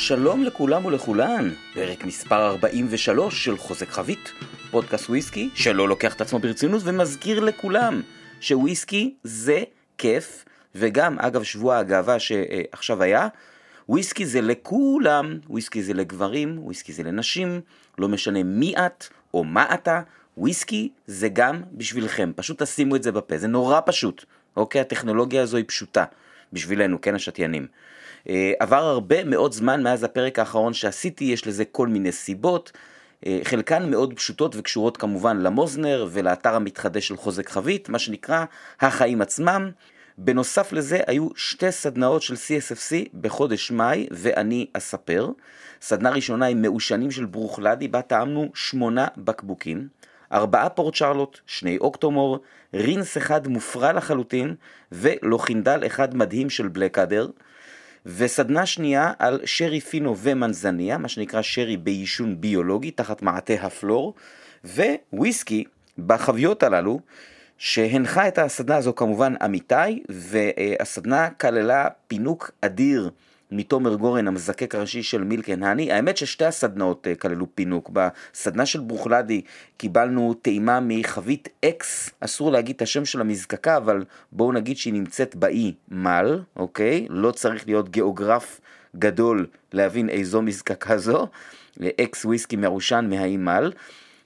שלום לכולם ולכולן, פרק מספר 43 של חוזק חבית, פודקאסט וויסקי שלא לוקח את עצמו ברצינות ומזכיר לכולם שוויסקי זה כיף, וגם אגב שבוע הגאווה שעכשיו היה, וויסקי זה לכולם, וויסקי זה לגברים, וויסקי זה לנשים, לא משנה מי את או מה אתה, וויסקי זה גם בשבילכם, פשוט תשימו את זה בפה, זה נורא פשוט, אוקיי? הטכנולוגיה הזו היא פשוטה בשבילנו, כן השתיינים. אה, עבר הרבה מאוד זמן מאז הפרק האחרון שעשיתי, יש לזה כל מיני סיבות, אה, חלקן מאוד פשוטות וקשורות כמובן למוזנר ולאתר המתחדש של חוזק חבית, מה שנקרא החיים עצמם. בנוסף לזה היו שתי סדנאות של CSFC בחודש מאי ואני אספר. סדנה ראשונה עם מעושנים של ברוכלדי, בה טעמנו שמונה בקבוקים, ארבעה פורט שרלוט, שני אוקטומור, רינס אחד מופרע לחלוטין ולוחינדל אחד מדהים של בלקאדר. וסדנה שנייה על שרי פינו ומנזניה, מה שנקרא שרי בעישון ביולוגי תחת מעטה הפלור, וויסקי בחביות הללו, שהנחה את הסדנה הזו כמובן אמיתי, והסדנה כללה פינוק אדיר מתומר גורן, המזקק הראשי של מילקן האני. האמת ששתי הסדנאות אה, כללו פינוק. בסדנה של ברוכלדי קיבלנו טעימה מחבית אקס, אסור להגיד את השם של המזקקה, אבל בואו נגיד שהיא נמצאת באי מל, אוקיי? לא צריך להיות גיאוגרף גדול להבין איזו מזקקה זו. אקס וויסקי מעושן מהאי מל.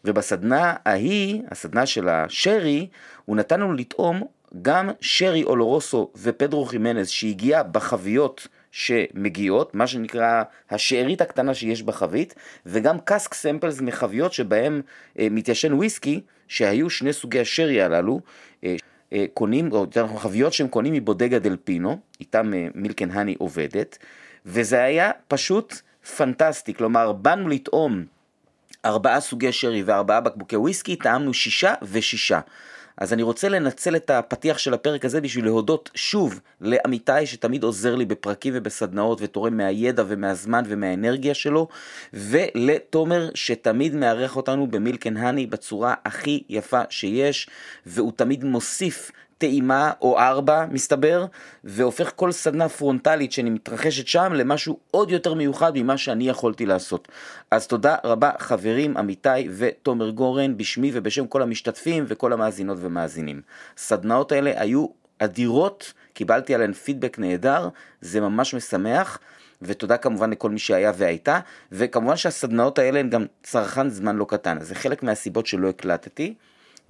ובסדנה ההיא, הסדנה של השרי, הוא נתן לנו לטעום גם שרי אולורוסו ופדרו חימנז שהגיע בחביות שמגיעות, מה שנקרא השארית הקטנה שיש בחבית, וגם קאסק סמפלס מחביות שבהם אה, מתיישן וויסקי, שהיו שני סוגי השרי הללו, אה, אה, קונים, או יותר נכון חביות שהם קונים מבודגה דל פינו, איתם אה, מילקן האני עובדת, וזה היה פשוט פנטסטי, כלומר באנו לטעום ארבעה סוגי שרי וארבעה בקבוקי וויסקי, טעמנו שישה ושישה. אז אני רוצה לנצל את הפתיח של הפרק הזה בשביל להודות שוב לעמיתי שתמיד עוזר לי בפרקים ובסדנאות ותורם מהידע ומהזמן ומהאנרגיה שלו, ולתומר שתמיד מארח אותנו במילקן האני בצורה הכי יפה שיש, והוא תמיד מוסיף טעימה או ארבע, מסתבר, והופך כל סדנה פרונטלית שאני מתרחשת שם למשהו עוד יותר מיוחד ממה שאני יכולתי לעשות. אז תודה רבה חברים, עמיתי ותומר גורן, בשמי ובשם כל המשתתפים וכל המאזינות ומאזינים. הסדנאות האלה היו אדירות, קיבלתי עליהן פידבק נהדר, זה ממש משמח. ותודה כמובן לכל מי שהיה והייתה, וכמובן שהסדנאות האלה הן גם צרכן זמן לא קטן, אז זה חלק מהסיבות שלא הקלטתי.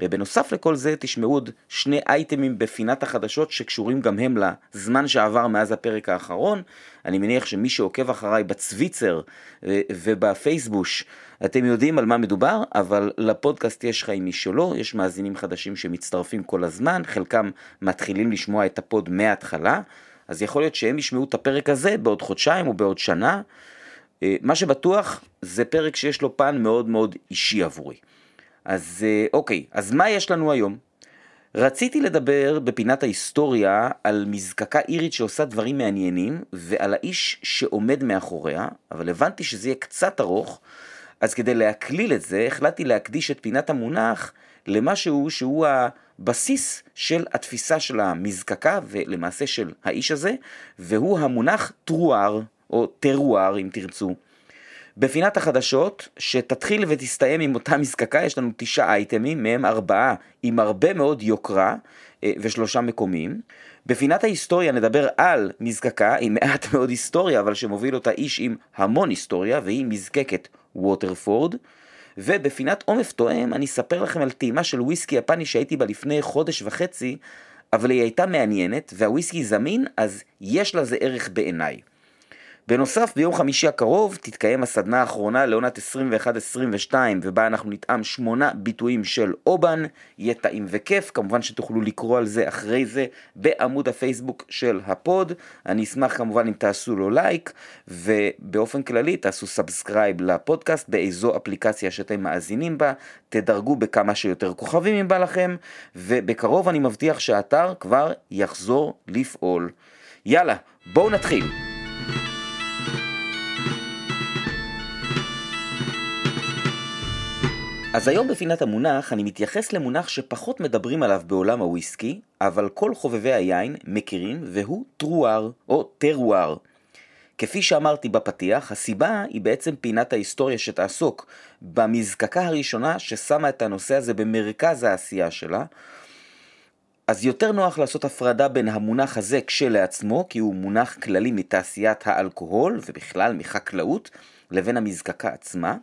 ובנוסף לכל זה תשמעו עוד שני אייטמים בפינת החדשות שקשורים גם הם לזמן שעבר מאז הפרק האחרון. אני מניח שמי שעוקב אחריי בצוויצר אה, ובפייסבוש, אתם יודעים על מה מדובר, אבל לפודקאסט יש חיים משלו, יש מאזינים חדשים שמצטרפים כל הזמן, חלקם מתחילים לשמוע את הפוד מההתחלה, אז יכול להיות שהם ישמעו את הפרק הזה בעוד חודשיים או בעוד שנה. אה, מה שבטוח זה פרק שיש לו פן מאוד מאוד אישי עבורי. אז אה, אוקיי, אז מה יש לנו היום? רציתי לדבר בפינת ההיסטוריה על מזקקה אירית שעושה דברים מעניינים ועל האיש שעומד מאחוריה, אבל הבנתי שזה יהיה קצת ארוך, אז כדי להקליל את זה החלטתי להקדיש את פינת המונח למשהו שהוא הבסיס של התפיסה של המזקקה ולמעשה של האיש הזה, והוא המונח טרואר או טרואר אם תרצו. בפינת החדשות, שתתחיל ותסתיים עם אותה מזקקה, יש לנו תשעה אייטמים, מהם ארבעה עם הרבה מאוד יוקרה אה, ושלושה מקומיים. בפינת ההיסטוריה נדבר על מזקקה עם מעט מאוד היסטוריה, אבל שמוביל אותה איש עם המון היסטוריה, והיא מזקקת ווטרפורד. ובפינת עומף תואם אני אספר לכם על טעימה של וויסקי יפני שהייתי בה לפני חודש וחצי, אבל היא הייתה מעניינת, והוויסקי זמין, אז יש לזה ערך בעיניי. בנוסף, ביום חמישי הקרוב תתקיים הסדנה האחרונה לעונת 21-22 ובה אנחנו נטעם שמונה ביטויים של אובן, יהיה טעים וכיף, כמובן שתוכלו לקרוא על זה אחרי זה בעמוד הפייסבוק של ה pod, אני אשמח כמובן אם תעשו לו לייק ובאופן כללי תעשו subscribe לפודקאסט באיזו אפליקציה שאתם מאזינים בה, תדרגו בכמה שיותר כוכבים אם בא לכם ובקרוב אני מבטיח שהאתר כבר יחזור לפעול. יאללה, בואו נתחיל. אז היום בפינת המונח אני מתייחס למונח שפחות מדברים עליו בעולם הוויסקי, אבל כל חובבי היין מכירים, והוא טרואר או טרואר. כפי שאמרתי בפתיח, הסיבה היא בעצם פינת ההיסטוריה שתעסוק במזקקה הראשונה ששמה את הנושא הזה במרכז העשייה שלה. אז יותר נוח לעשות הפרדה בין המונח הזה כשלעצמו, כי הוא מונח כללי מתעשיית האלכוהול ובכלל מחקלאות, לבין המזקקה עצמה.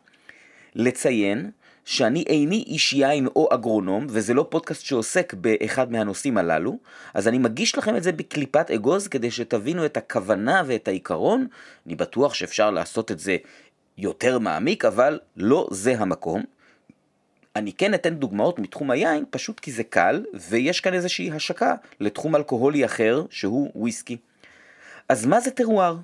לציין שאני איני איש יין או אגרונום, וזה לא פודקאסט שעוסק באחד מהנושאים הללו, אז אני מגיש לכם את זה בקליפת אגוז כדי שתבינו את הכוונה ואת העיקרון. אני בטוח שאפשר לעשות את זה יותר מעמיק, אבל לא זה המקום. אני כן אתן דוגמאות מתחום היין, פשוט כי זה קל, ויש כאן איזושהי השקה לתחום אלכוהולי אחר, שהוא וויסקי. אז מה זה טרואר?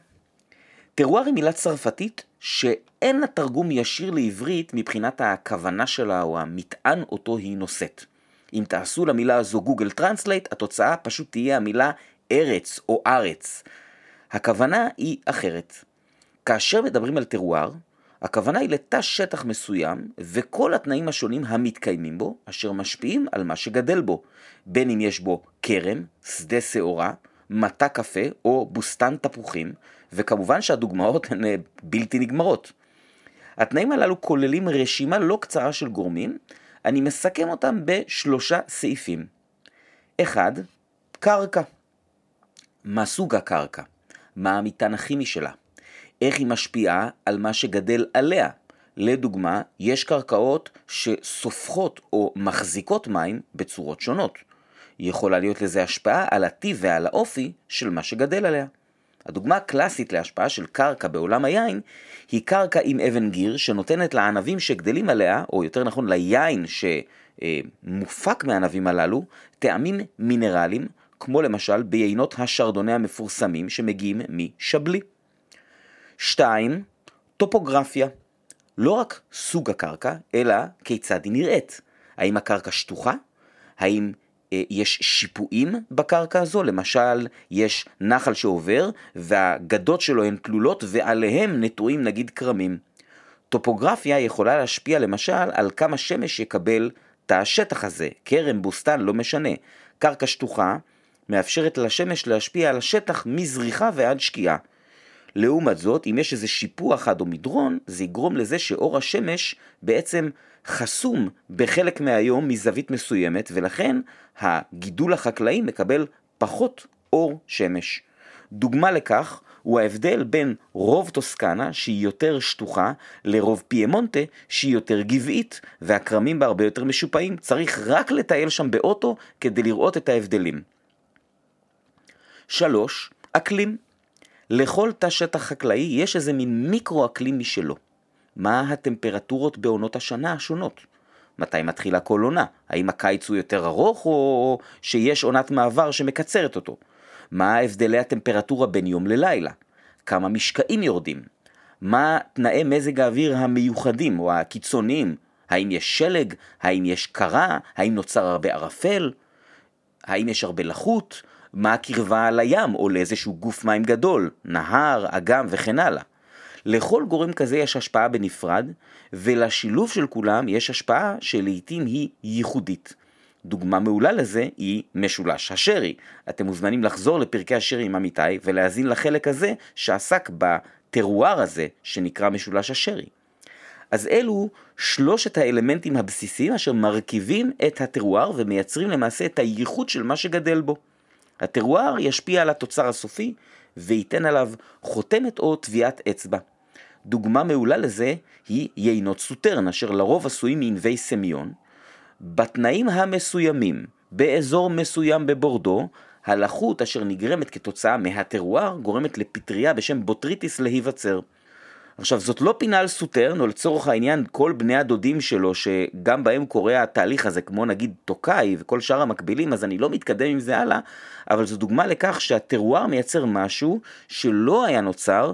טרואר היא מילה צרפתית שאין לה תרגום ישיר לעברית מבחינת הכוונה שלה או המטען אותו היא נושאת. אם תעשו למילה הזו גוגל טרנסלייט, התוצאה פשוט תהיה המילה ארץ או ארץ. הכוונה היא אחרת. כאשר מדברים על טרואר, הכוונה היא לתא שטח מסוים וכל התנאים השונים המתקיימים בו, אשר משפיעים על מה שגדל בו, בין אם יש בו כרם, שדה שעורה, מטע קפה או בוסתן תפוחים, וכמובן שהדוגמאות הן אה, בלתי נגמרות. התנאים הללו כוללים רשימה לא קצרה של גורמים, אני מסכם אותם בשלושה סעיפים. אחד, קרקע. מה סוג הקרקע? מה המטען הכימי שלה? איך היא משפיעה על מה שגדל עליה? לדוגמה, יש קרקעות שסופחות או מחזיקות מים בצורות שונות. יכולה להיות לזה השפעה על הטיב ועל האופי של מה שגדל עליה. הדוגמה הקלאסית להשפעה של קרקע בעולם היין היא קרקע עם אבן גיר שנותנת לענבים שגדלים עליה, או יותר נכון ליין שמופק מהענבים הללו, טעמים מינרליים, כמו למשל ביינות השרדונה המפורסמים שמגיעים משבלי. 2. טופוגרפיה. לא רק סוג הקרקע, אלא כיצד היא נראית. האם הקרקע שטוחה? האם יש שיפועים בקרקע הזו, למשל יש נחל שעובר והגדות שלו הן תלולות ועליהם נטועים נגיד כרמים. טופוגרפיה יכולה להשפיע למשל על כמה שמש יקבל תא השטח הזה, כרם, בוסתן, לא משנה. קרקע שטוחה מאפשרת לשמש להשפיע על השטח מזריחה ועד שקיעה. לעומת זאת, אם יש איזה שיפוע אחד או מדרון, זה יגרום לזה שאור השמש בעצם חסום בחלק מהיום מזווית מסוימת, ולכן הגידול החקלאי מקבל פחות אור שמש. דוגמה לכך הוא ההבדל בין רוב טוסקנה, שהיא יותר שטוחה, לרוב פיימונטה, שהיא יותר גבעית, והכרמים בה הרבה יותר משופעים. צריך רק לטייל שם באוטו כדי לראות את ההבדלים. 3. אקלים. לכל תא שטח חקלאי יש איזה מין מיקרו-אקלים משלו. מה הטמפרטורות בעונות השנה השונות? מתי מתחילה כל עונה? האם הקיץ הוא יותר ארוך או שיש עונת מעבר שמקצרת אותו? מה הבדלי הטמפרטורה בין יום ללילה? כמה משקעים יורדים? מה תנאי מזג האוויר המיוחדים או הקיצוניים? האם יש שלג? האם יש קרה? האם נוצר הרבה ערפל? האם יש הרבה לחות? מה הקרבה לים או לאיזשהו גוף מים גדול? נהר, אגם וכן הלאה. לכל גורם כזה יש השפעה בנפרד, ולשילוב של כולם יש השפעה שלעיתים היא ייחודית. דוגמה מעולה לזה היא משולש השרי. אתם מוזמנים לחזור לפרקי השרי עם עמיתי ולהאזין לחלק הזה שעסק בטרואר הזה שנקרא משולש השרי. אז אלו שלושת האלמנטים הבסיסיים אשר מרכיבים את הטרואר ומייצרים למעשה את הייחוד של מה שגדל בו. הטרואר ישפיע על התוצר הסופי וייתן עליו חותמת או טביעת אצבע. דוגמה מעולה לזה היא יינות סוטרן, אשר לרוב עשויים מענבי סמיון. בתנאים המסוימים, באזור מסוים בבורדו, הלחות אשר נגרמת כתוצאה מהטרואר גורמת לפטריה בשם בוטריטיס להיווצר. עכשיו זאת לא פינה על סוטרן, או לצורך העניין כל בני הדודים שלו שגם בהם קורה התהליך הזה, כמו נגיד טוקאי וכל שאר המקבילים, אז אני לא מתקדם עם זה הלאה, אבל זו דוגמה לכך שהטרואר מייצר משהו שלא היה נוצר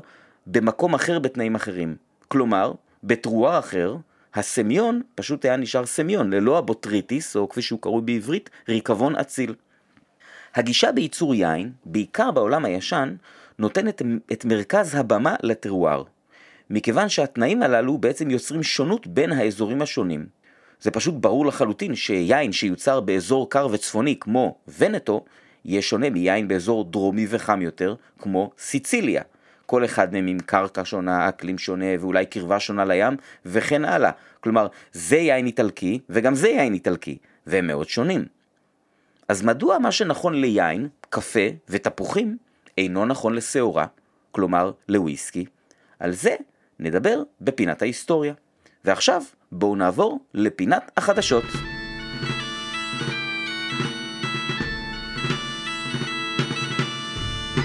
במקום אחר בתנאים אחרים. כלומר, בטרואר אחר, הסמיון פשוט היה נשאר סמיון, ללא הבוטריטיס, או כפי שהוא קרוי בעברית, ריקבון אציל. הגישה בייצור יין, בעיקר בעולם הישן, נותנת את מרכז הבמה לטרואר. מכיוון שהתנאים הללו בעצם יוצרים שונות בין האזורים השונים. זה פשוט ברור לחלוטין שיין שיוצר באזור קר וצפוני כמו ונטו, יהיה שונה מיין באזור דרומי וחם יותר, כמו סיציליה. כל אחד מהם עם קרקע שונה, אקלים שונה ואולי קרבה שונה לים וכן הלאה. כלומר, זה יין איטלקי וגם זה יין איטלקי, והם מאוד שונים. אז מדוע מה שנכון ליין, קפה ותפוחים אינו נכון לשעורה, כלומר לוויסקי? על זה נדבר בפינת ההיסטוריה. ועכשיו בואו נעבור לפינת החדשות.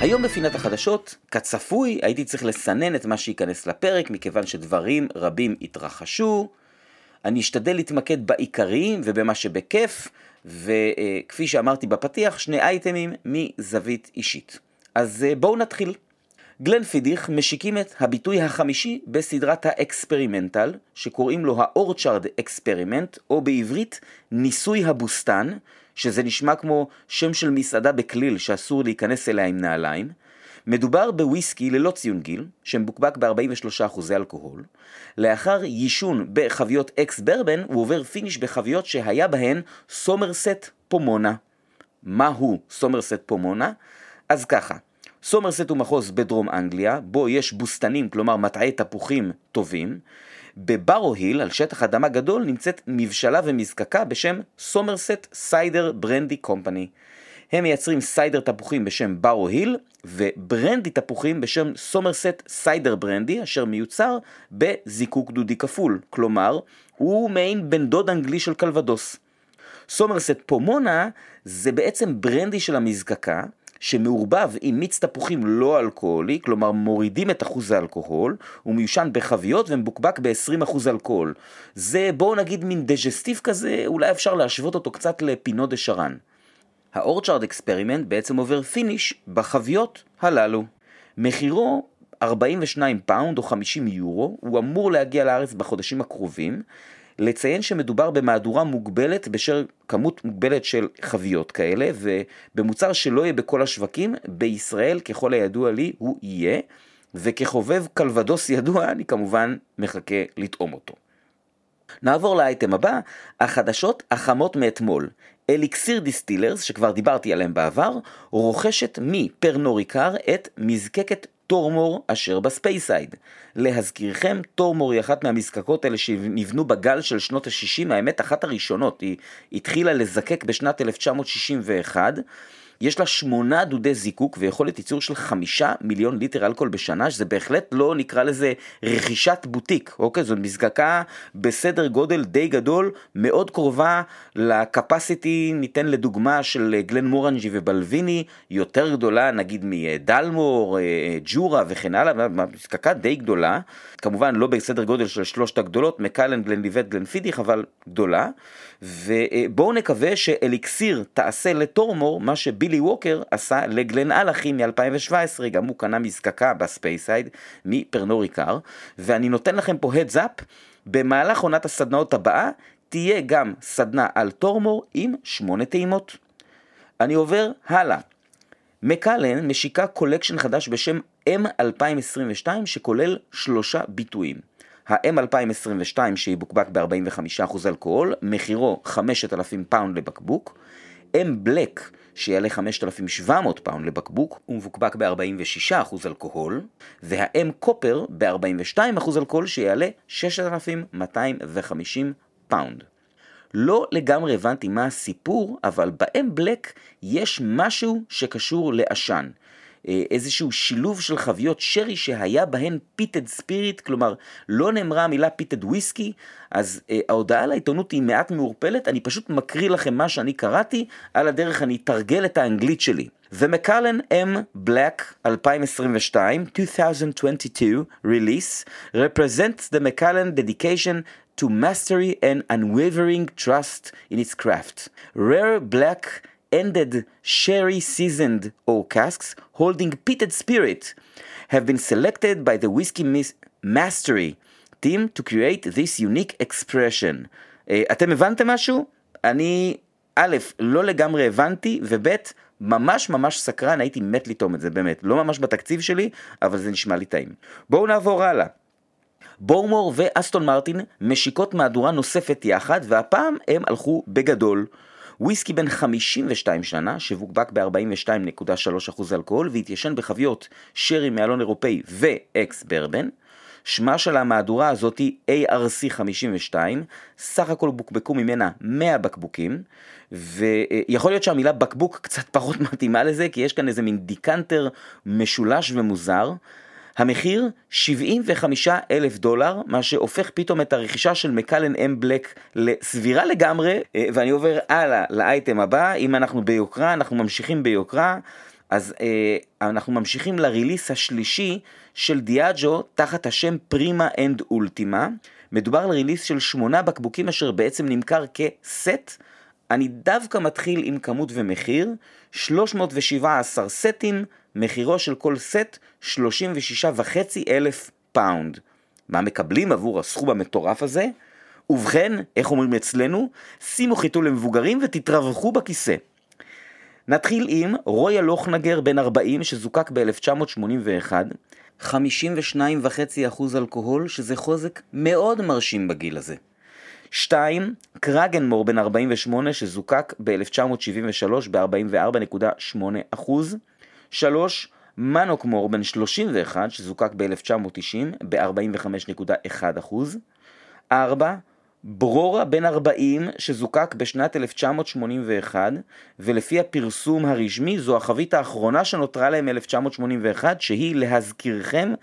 היום בפינת החדשות, כצפוי, הייתי צריך לסנן את מה שייכנס לפרק, מכיוון שדברים רבים התרחשו. אני אשתדל להתמקד בעיקריים ובמה שבכיף, וכפי שאמרתי בפתיח, שני אייטמים מזווית אישית. אז אה, בואו נתחיל. גלן פידיך משיקים את הביטוי החמישי בסדרת ה Experimental, שקוראים לו ה Orchard Experiment, או בעברית ניסוי הבוסתן, שזה נשמע כמו שם של מסעדה בכליל שאסור להיכנס אליה עם נעליים. מדובר בוויסקי ללא ציון גיל, שמבוקבק ב-43% אלכוהול. לאחר יישון בחביות ex bourbon, הוא עובר finish בחביות שהיה בהן סומרסט פומונה. מהו סומרסט פומונה? אז ככה, סומרסט הוא מחוז בדרום אנגליה, בו יש בוסתנים, כלומר מטעי תפוחים טובים. בברו היל, על שטח אדמה גדול, נמצאת מבשלה ומזקקה בשם סומרסט סיידר ברנדי קומפני. הם מייצרים סיידר תפוחים בשם ברו היל, וברנדי תפוחים בשם סומרסט סיידר ברנדי, אשר מיוצר בזיקוק דודי כפול. כלומר, הוא מעין בן דוד אנגלי של קלבדוס. סומרסט פומונה זה בעצם ברנדי של המזקקה, שמעורבב עם מיץ תפוחים לא אלכוהולי, כלומר מורידים את אחוז האלכוהול, הוא מיושן בחביות ומבוקבק ב-20% אלכוהול. זה בואו נגיד מין דיג'סטיף כזה, אולי אפשר להשוות אותו קצת לפינו דה שרן. ה Orchard Experiment בעצם עובר finish בחביות הללו. מחירו 42 pound או 50 יורו, הוא אמור להגיע לארץ בחודשים הקרובים. לציין שמדובר במהדורה מוגבלת בשל כמות מוגבלת של חביות כאלה, ובמוצר שלא יהיה בכל השווקים, בישראל ככל הידוע לי הוא יהיה, וכחובב קלבדוס ידוע אני כמובן מחכה לטעום אותו. נעבור לאייטם הבא, החדשות החמות מאתמול. אליקסיר דיסטילרס, שכבר דיברתי עליהם בעבר, רוכשת מפרנו ריקר את מזקקת טורמור אשר בספייסייד. להזכירכם, טורמור היא אחת מהמזקקות האלה שנבנו בגל של שנות ה-60, האמת אחת הראשונות, היא התחילה לזקק בשנת 1961. יש לה שמונה דודי זיקוק ויכולת ייצור של חמישה מיליון ליטר אלכוהול בשנה, שזה בהחלט לא נקרא לזה רכישת בוטיק, אוקיי? זאת מזקקה בסדר גודל די גדול, מאוד קרובה ל capacity, ניתן לדוגמה של גלן מורנג'י ובלוויני, יותר גדולה נגיד מדלמור, אה, ג'ורה וכן הלאה, מזקקה די גדולה, כמובן לא בסדר גודל של שלושת הגדולות, מקלן, גלן ליבט, גלן פידיך, אבל גדולה. ובואו נקווה שאליקסיר תעשה לטורמור מה שבילי ווקר עשה לגלן אלאחי מ-2017, גם הוא קנה מזקקה בספייסייד מפרנו ריקאר, ואני נותן לכם פה heads up, במהלך עונת הסדנאות הבאה תהיה גם סדנה על טורמור עם שמונה טעימות. אני עובר הלאה. מקלן משיקה collection חדש בשם M2022 שכולל שלושה ביטויים. ה-M2022 שיבוקבק ב-45% אלכוהול, מחירו 5,000 פאונד לבקבוק, M בלק שיעלה 5,700 פאונד לבקבוק, הוא מבוקבק ב-46% אלכוהול, וה-M קופר ב-42% אלכוהול שיעלה 6,250 פאונד. לא לגמרי הבנתי מה הסיפור, אבל ב-M בלק יש משהו שקשור לעשן. אה, איזשהו שילוב של חביות שרי שהיה בהן peated spirit, כלומר לא נאמרה המילה peated whisky, אז אה, ההודעה לעיתונות היא מעט מעורפלת, אני פשוט מקריא לכם מה שאני קראתי, על הדרך אני אתרגל את האנגלית שלי. The Macallan M Black 2022, 2022 release represents the Macallan dedication to mastery and unwavering trust in its craft. Rare black ended sherry seasoned oak casks holding pitted spirit have been selected by the Whiskey Mastery team to create this unique expression. Uh, אתם הבנתם משהו? אני, א', לא לגמרי הבנתי, וב', ממש ממש סקרן, הייתי מת לטעום את זה, באמת. לא ממש בתקציב שלי, אבל זה נשמע לי טעים. בואו נעבור הלאה. בורמור ואסטון מרטין משיקות מהדורה נוספת יחד, והפעם הם הלכו בגדול. וויסקי בן 52 שנה, שבוקבק ב-42.3% אלכוהול והתיישן בחביות שרי מאלון אירופאי ואקס ברבן. שמה של המהדורה הזאת ARC 52, סך הכל בוקבקו ממנה 100 בקבוקים, ויכול להיות שהמילה בקבוק קצת פחות מתאימה לזה, כי יש כאן איזה מין דיקנטר משולש ומוזר. המחיר 75 אלף דולר, מה שהופך פתאום את הרכישה של מקלן אם בלק לסבירה לגמרי, אה, ואני עובר הלאה לאייטם הבא, אם אנחנו ביוקרה, אנחנו ממשיכים ביוקרה, אז אה, אנחנו ממשיכים ל release השלישי של דיאג'ו תחת השם פרימה אנד אולטימה. מדובר על release של שמונה בקבוקים אשר בעצם נמכר כסט. אני דווקא מתחיל עם כמות ומחיר, 317 סטים, מחירו של כל סט 36 וחצי אלף פאונד. מה מקבלים עבור הסכום המטורף הזה? ובכן, איך אומרים אצלנו? שימו חיתול למבוגרים ותתרווחו בכיסא. נתחיל עם רויאל לוכנגר בן 40 שזוקק ב-1981, 52.5% אלכוהול, שזה חוזק מאוד מרשים בגיל הזה. 2. קרגנמור בן 48 שזוקק ב-1973 ב-44.8%. 3. מנוקמור בן 31 שזוקק ב-1990 ב-45.1%. 4. ברורה בן 40 שזוקק בשנת 1981 ולפי הפרסום הרשמי זו החבית האחרונה שנותרה להם מ-1981 שהיא להזכירכם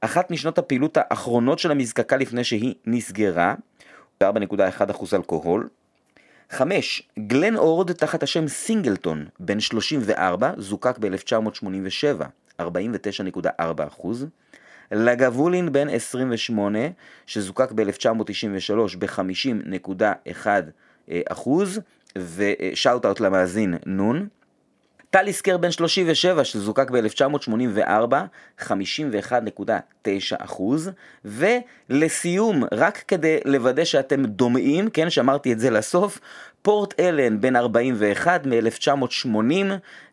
אחת משנות הפעילות האחרונות של המזקקה לפני שהיא נסגרה 4.1% אלכוהול 5. גלן אורד תחת השם סינגלטון, בן 34, זוקק ב-1987, 49.4%. לגבולין בן 28, שזוקק ב-1993 ב-50.1%, ושאוט אאוט למאזין נון. טליסקר בן 37 שזוקק ב-1984, 51.9 ולסיום, רק כדי לוודא שאתם דומעים, כן, שאמרתי את זה לסוף, פורט אלן בן 41 מ-1980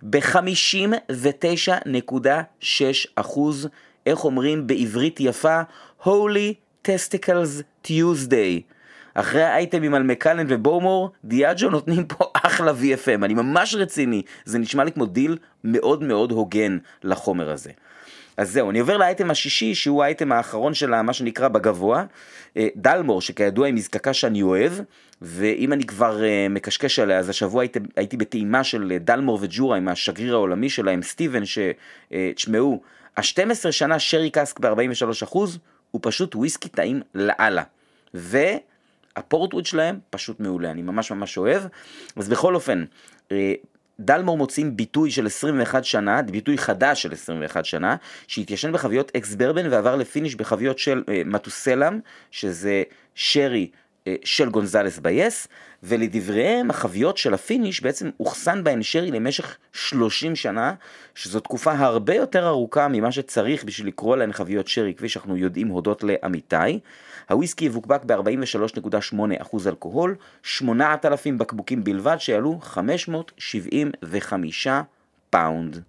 ב-59.6 איך אומרים בעברית יפה? Holy Testicles Tuesday. אחרי האייטמים על מקלן ובומור, דיאג'ו נותנים פה אחלה VFM, אני ממש רציני, זה נשמע לי כמו דיל מאוד מאוד הוגן לחומר הזה. אז זהו, אני עובר לאייטם השישי, שהוא האייטם האחרון של מה שנקרא בגבוה. אה, דלמור, שכידוע היא מזקקה שאני אוהב, ואם אני כבר אה, מקשקש עליה, אז השבוע הייתי, הייתי בטעימה של אה, דלמור וג'ורה עם השגריר העולמי שלהם, סטיבן, שתשמעו, ה-12 שנה שרי קאסק ב-43% הוא פשוט וויסקי טעים לאללה. ו... הפורטווד שלהם פשוט מעולה, אני ממש ממש אוהב. אז בכל אופן, אה, דלמור מוצאים ביטוי של 21 שנה, ביטוי חדש של 21 שנה, שהתיישן בחביות ex bourbon ועבר ל finish בחביות של אה, מתוסלם, שזה שרי אה, של גונזלס בייס, ולדבריהם החביות של ה finish בעצם אוחסן בהן שרי למשך 30 שנה, שזו תקופה הרבה יותר ארוכה ממה שצריך בשביל לקרוא להן חביות שרי, כפי שאנחנו יודעים הודות לעמיתי. הוויסקי יבוקבק ב-43.8% אלכוהול, 8,000 בקבוקים בלבד שיעלו 575 פאונד.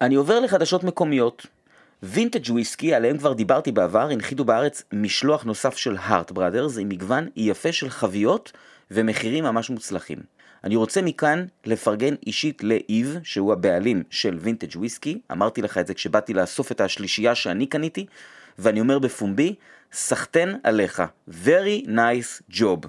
אני עובר לחדשות מקומיות. וינטג' וויסקי, עליהם כבר דיברתי בעבר, הנחיתו בארץ משלוח נוסף של הארט בראדרס עם מגוון יפה של חביות ומחירים ממש מוצלחים. אני רוצה מכאן לפרגן אישית לאיב, שהוא הבעלים של וינטג' וויסקי, אמרתי לך את זה כשבאתי לאסוף את השלישייה שאני קניתי, ואני אומר בפומבי, סחטן עליך, very nice job.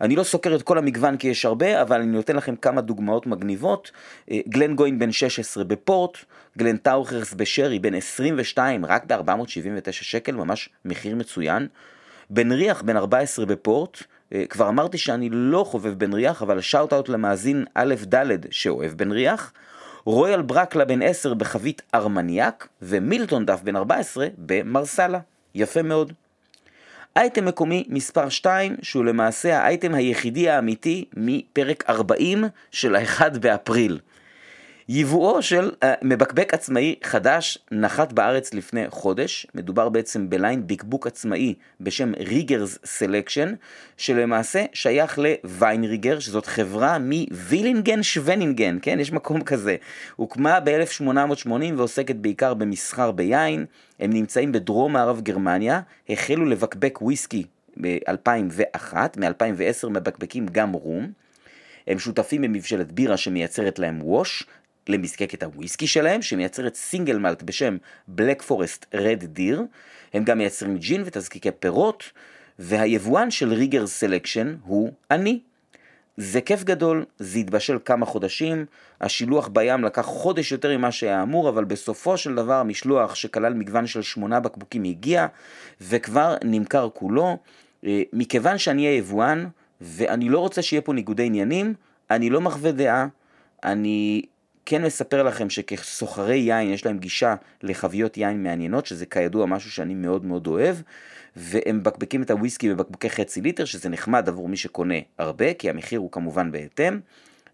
אני לא סוקר את כל המגוון כי יש הרבה, אבל אני נותן לכם כמה דוגמאות מגניבות. אה, גלן גוין בן 16 בפורט, גלן טאוכרס בשרי בן 22 רק ב-479 שקל, ממש מחיר מצוין. בן ריח בן 14 בפורט, אה, כבר אמרתי שאני לא חובב בן ריח, אבל shout out למאזין א' ד' שאוהב בן ריח. רויאל ברקלה בן 10 בחבית ארמניאק, ומילטון דף בן 14 במרסלה. יפה מאוד. אייטם מקומי מספר 2, שהוא למעשה האייטם היחידי האמיתי מפרק 40 של ה-1 באפריל. ייבואו של אה, מבקבק עצמאי חדש נחת בארץ לפני חודש, מדובר בעצם ב line בקבוק עצמאי בשם ריגרס סלקשן, שלמעשה שייך לוויינריגר, שזאת חברה מווילינגן שוונינגן, כן, יש מקום כזה. הוקמה ב-1880 ועוסקת בעיקר במסחר ביין, הם נמצאים בדרום מערב גרמניה, החלו לבקבק וויסקי ב-2001, מ-2010 מבקבקים גם רום. הם שותפים במבשלת בירה שמייצרת להם wash, למזקקת הוויסקי שלהם, שמייצרת single malt בשם בלק פורסט רד דיר. הם גם מייצרים ג'ין ותזקיקי פירות, והיבואן של ריגר סלקשן הוא אני. זה כיף גדול, זה התבשל כמה חודשים, השילוח בים לקח חודש יותר ממה שהיה אמור, אבל בסופו של דבר המשלוח שכלל מגוון של שמונה בקבוקים הגיע, וכבר נמכר כולו. אה, מכיוון שאני אהיה יבואן, ואני לא רוצה שיהיה פה ניגודי עניינים, אני לא מחווה דעה, אני כן מספר לכם שכסוחרי יין יש להם גישה לחביות יין מעניינות, שזה כידוע משהו שאני מאוד מאוד אוהב, והם מבקבקים את הוויסקי בבקבוקי חצי ליטר, שזה נחמד עבור מי שקונה הרבה, כי המחיר הוא כמובן בהתאם.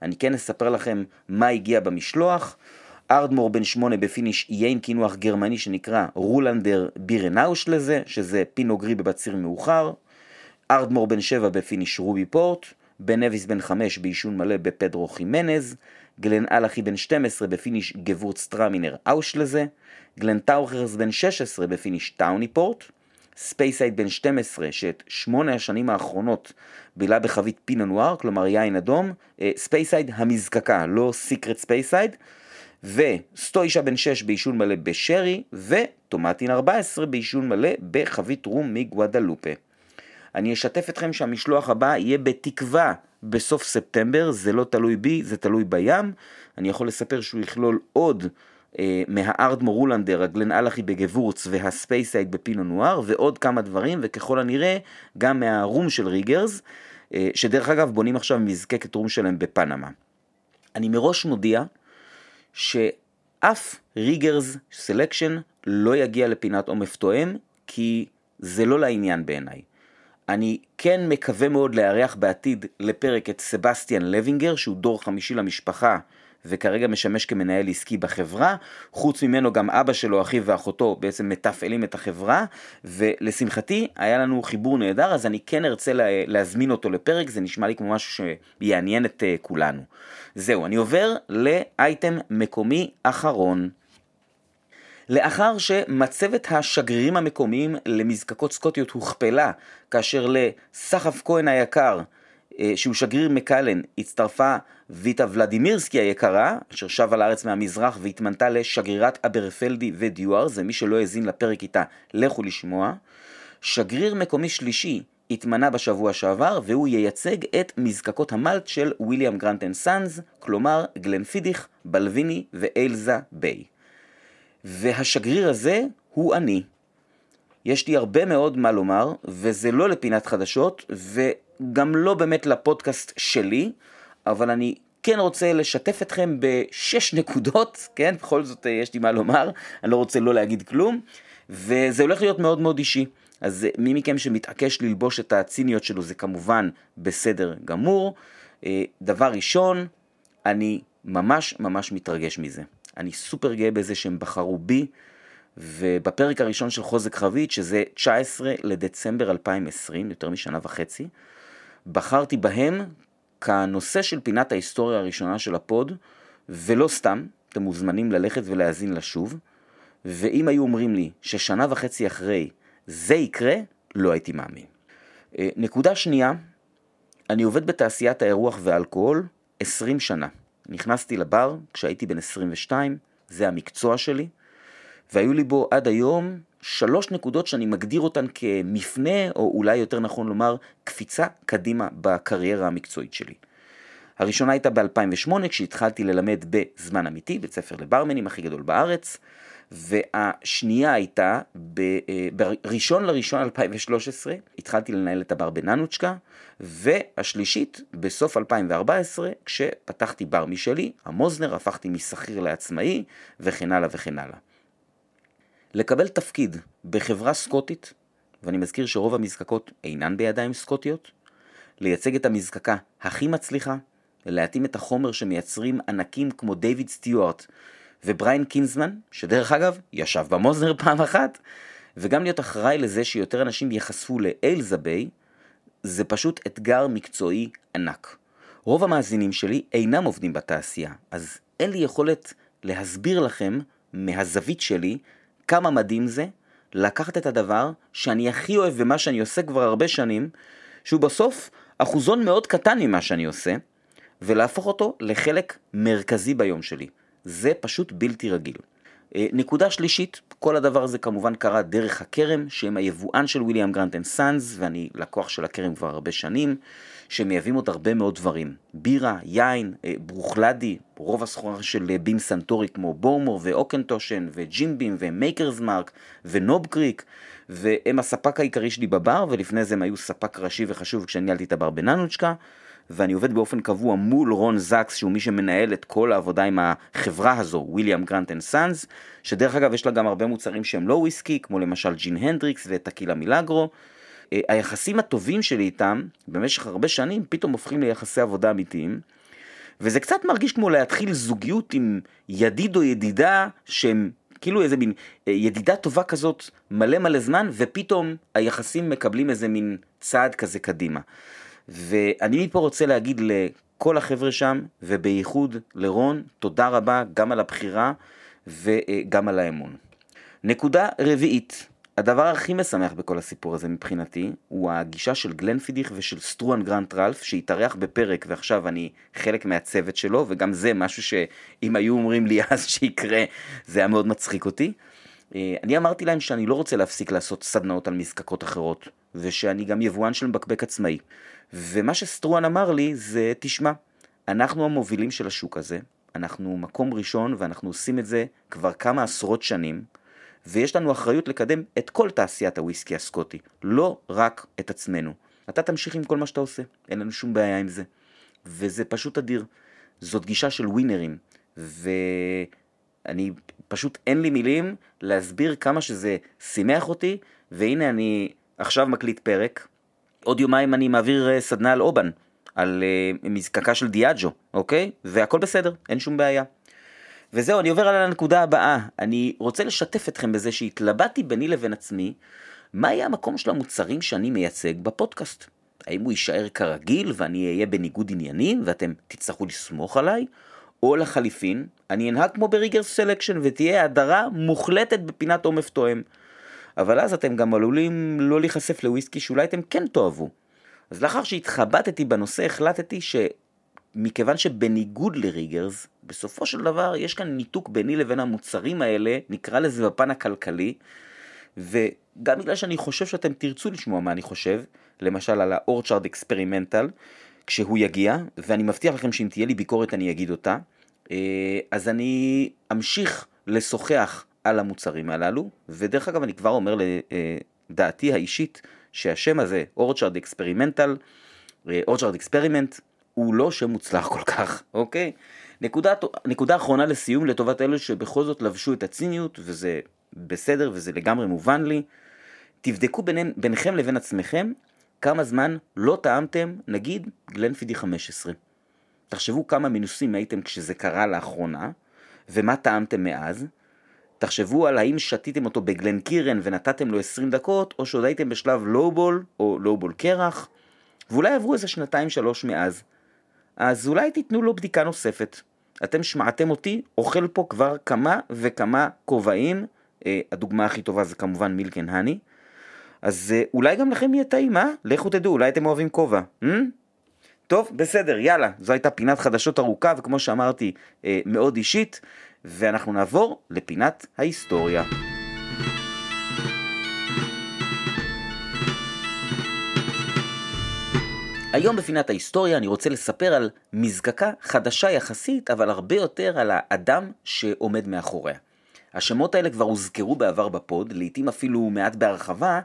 אני כן אספר לכם מה הגיע במשלוח. ארדמור בן שמונה ב finish יין קינוח גרמני שנקרא Ruländer Beerenauslese, שזה פינו גרי בבציר מאוחר. ארדמור בן שבע ב finish ruby port. בן נביס בן חמש בעישון מלא בפדרו חימנז. גלן אלחי בן 12 ב finish Gewürztraminer Auslese. גלן טאוכרס בן 16 ב finish tawny port. ספייסייד בן 12 שאת שמונה השנים האחרונות בילה בחבית פינו נואר, כלומר יין אדום, אה, ספייסייד המזקקה, לא Secret Speyside, וסטוישה בן 6 ביישון מלא בשרי, וטומטין 14 ביישון מלא בחבית רום מגואדלופה. אני אשתף אתכם שהמשלוח הבא יהיה בתקווה בסוף ספטמבר, זה לא תלוי בי, זה תלוי בים. אני יכול לספר שהוא יכלול עוד אה, מהארדמור לולנדר, הגלן אלחי בגוורץ והספייסייד בפינו נואר, ועוד כמה דברים, וככל הנראה גם מהרום של ריגרס, אה, שדרך אגב בונים עכשיו מזקקת רום שלהם בפנמה. אני מראש מודיע שאף ריגרס סלקשן לא יגיע לפינת עומף תואם, כי זה לא לעניין בעיניי. אני כן מקווה מאוד לארח בעתיד לפרק את סבסטיאן לוינגר, שהוא דור חמישי למשפחה וכרגע משמש כמנהל עסקי בחברה. חוץ ממנו גם אבא שלו, אחיו ואחותו בעצם מתפעלים את החברה, ולשמחתי היה לנו חיבור נהדר, אז אני כן ארצה לה, להזמין אותו לפרק, זה נשמע לי כמו משהו שיעניין את uh, כולנו. זהו, אני עובר לאייטם מקומי אחרון. לאחר שמצבת השגרירים המקומיים למזקקות סקוטיות הוכפלה, כאשר לסחף כהן היקר, אה, שהוא שגריר מקלן, הצטרפה ויטה ולדימירסקי היקרה, אשר שבה לארץ מהמזרח והתמנתה לשגרירת אברפלדי ודיואר, זה מי שלא האזין לפרק איתה, לכו לשמוע. שגריר מקומי שלישי התמנה בשבוע שעבר, והוא ייצג את מזקקות המלט של ויליאם גרנט אנד סאנז, כלומר גלן פידיך, בלוויני ואיילסה ביי. והשגריר הזה הוא אני. יש לי הרבה מאוד מה לומר, וזה לא לפינת חדשות, וגם לא באמת לפודקאסט שלי, אבל אני כן רוצה לשתף אתכם בשש נקודות, כן? בכל זאת אה, יש לי מה לומר, אני לא רוצה לא להגיד כלום, וזה הולך להיות מאוד מאוד אישי. אז אה, מי מכם שמתעקש ללבוש את הציניות שלו זה כמובן בסדר גמור. אה, דבר ראשון, אני ממש ממש מתרגש מזה. אני סופר גאה בזה שהם בחרו בי, ובפרק הראשון של חוזק חבית, שזה 19 לדצמבר 2020, יותר משנה וחצי, בחרתי בהם כנושא של פינת ההיסטוריה הראשונה של הפוד, ולא סתם, אתם מוזמנים ללכת ולהאזין לה שוב, ואם היו אומרים לי ששנה וחצי אחרי זה יקרה, לא הייתי מאמין. אה, נקודה שנייה, אני עובד בתעשיית האירוח והאלכוהול 20 שנה. נכנסתי לבר כשהייתי בן 22, זה המקצוע שלי, והיו לי בו עד היום שלוש נקודות שאני מגדיר אותן כמפנה, או אולי יותר נכון לומר, קפיצה קדימה בקריירה המקצועית שלי. הראשונה הייתה ב-2008 כשהתחלתי ללמד בזמן אמיתי, בית ספר לברמנים הכי גדול בארץ, והשנייה הייתה אה, בראשון לראשון 2013, התחלתי לנהל את הבר בננוצ'קה, והשלישית בסוף 2014, כשפתחתי בר משלי, המוזנר, הפכתי משכיר לעצמאי, וכן הלאה וכן הלאה. לקבל תפקיד בחברה סקוטית, ואני מזכיר שרוב המזקקות אינן בידיים סקוטיות, לייצג את המזקקה הכי מצליחה, להטעים את החומר שמייצרים ענקים כמו דיוויד סטיוארט ובריין קינזמן, שדרך אגב, ישב במוזנר פעם אחת, וגם להיות אחראי לזה שיותר אנשים ייחשפו לאיילסה ביי, זה פשוט אתגר מקצועי ענק. רוב המאזינים שלי אינם עובדים בתעשייה, אז אין לי יכולת להסביר לכם מהזווית שלי כמה מדהים זה, לקחת את הדבר שאני הכי אוהב ומה שאני עושה כבר הרבה שנים, שהוא בסוף אחוזון מאוד קטן ממה שאני עושה, ולהפוך אותו לחלק מרכזי ביום שלי. זה פשוט בלתי רגיל. אה, נקודה שלישית, כל הדבר הזה כמובן קרה דרך הכרם, שהם היבואן של וויליאם גרנט אנד סאנס, ואני לקוח של הכרם כבר הרבה שנים, שמייבאים עוד הרבה מאוד דברים. בירה, יין, אה, ברוכלדי, רוב הסחורה של אה, בים סנטורי כמו בומור ואוקנטושן וג'ים בים ומייקרס מרק ונוב קריק, והם הספק העיקרי שלי בבר, ולפני זה הם היו ספק ראשי וחשוב כשניהלתי את הבר בננוצ'קה. ואני עובד באופן קבוע מול רון זקס, שהוא מי שמנהל את כל העבודה עם החברה הזו, וויליאם גרנט אנד סאנס, שדרך אגב יש לה גם הרבה מוצרים שהם לא וויסקי, כמו למשל ג'ין הנדריקס וטקילה מילאגרו. אה, היחסים הטובים שלי איתם, במשך הרבה שנים, פתאום הופכים ליחסי עבודה אמיתיים. וזה קצת מרגיש כמו להתחיל זוגיות עם ידיד או ידידה שהם כאילו איזה מין אה, ידידה טובה כזאת מלא מלא זמן, ופתאום היחסים מקבלים איזה מין צעד כזה קדימה. ואני מפה רוצה להגיד לכל החבר'ה שם, ובייחוד לרון, תודה רבה גם על הבחירה וגם על האמון. נקודה רביעית, הדבר הכי משמח בכל הסיפור הזה מבחינתי, הוא הגישה של גלנפידיך ושל סטרואן גרנט רלף, שהתארח בפרק ועכשיו אני חלק מהצוות שלו, וגם זה משהו שאם היו אומרים לי אז שיקרה, זה היה מאוד מצחיק אותי. אה, אני אמרתי להם שאני לא רוצה להפסיק לעשות סדנאות על מזקקות אחרות, ושאני גם יבואן של מבקבק עצמאי. ומה שסטרואן אמר לי זה, תשמע, אנחנו המובילים של השוק הזה, אנחנו מקום ראשון ואנחנו עושים את זה כבר כמה עשרות שנים, ויש לנו אחריות לקדם את כל תעשיית הוויסקי הסקוטי, לא רק את עצמנו. אתה תמשיך עם כל מה שאתה עושה, אין לנו שום בעיה עם זה. וזה פשוט אדיר. זאת גישה של ווינרים, ואני, פשוט אין לי מילים להסביר כמה שזה שימח אותי, והנה אני עכשיו מקליט פרק, עוד יומיים אני מעביר אה, סדנה על אובן, על uh, מזקקה של דיאג'ו, אוקיי? והכל בסדר, אין שום בעיה. וזהו, אני עובר על הנקודה הבאה. אני רוצה לשתף אתכם בזה שהתלבטתי ביני לבין עצמי, מה יהיה המקום של המוצרים שאני מייצג בפודקאסט. האם הוא יישאר כרגיל ואני אהיה בניגוד עניינים ואתם תצטרכו לסמוך עליי? או לחליפין, אני אנהג כמו בריגר סלקשן ותהיה הדרה מוחלטת בפינת עומף תואם. אבל אז אתם גם עלולים לא להיחשף לוויסקי שאולי אתם כן תאהבו. אז לאחר שהתחבטתי בנושא החלטתי שמכיוון שבניגוד לריגרס, בסופו של דבר יש כאן ניתוק ביני לבין המוצרים האלה, נקרא לזה בפן הכלכלי, וגם בגלל שאני חושב שאתם תרצו לשמוע מה אני חושב, למשל על ה Orchard Experimental, כשהוא יגיע, ואני מבטיח לכם שאם תהיה לי ביקורת אני אגיד אותה, אה, אז אני אמשיך לשוחח על המוצרים הללו, ודרך אגב אני כבר אומר לדעתי האישית שהשם הזה, Orchard Experimental, Orchard Experiment, הוא לא שם מוצלח כל כך, אוקיי? נקודה, נקודה אחרונה לסיום לטובת אלו שבכל זאת לבשו את הציניות, וזה בסדר וזה לגמרי מובן לי. תבדקו ביניהם, ביניכם לבין עצמכם כמה זמן לא טעמתם, נגיד, גלנפידי 15. תחשבו כמה מינוסים הייתם כשזה קרה לאחרונה, ומה טעמתם מאז, תחשבו על האם שתיתם אותו בגלן קירן ונתתם לו 20 דקות, או שעוד הייתם בשלב לואובול או לואובול קרח, ואולי עברו איזה שנתיים שלוש מאז. אז אולי תיתנו לו בדיקה נוספת. אתם שמעתם אותי אוכל פה כבר כמה וכמה כובעים, אה, הדוגמה הכי טובה זה כמובן מילקן הני, אז אה, אולי גם לכם יהיה טעים, אה? לכו תדעו, אולי אתם אוהבים כובע. Hmm? טוב, בסדר, יאללה, זו הייתה פינת חדשות ארוכה, וכמו שאמרתי, אה, מאוד אישית. ואנחנו נעבור לפינת ההיסטוריה. היום בפינת ההיסטוריה אני רוצה לספר על מזקקה חדשה יחסית, אבל הרבה יותר על האדם שעומד מאחוריה. השמות האלה כבר הוזכרו בעבר בפוד, לעתים אפילו מעט בהרחבה,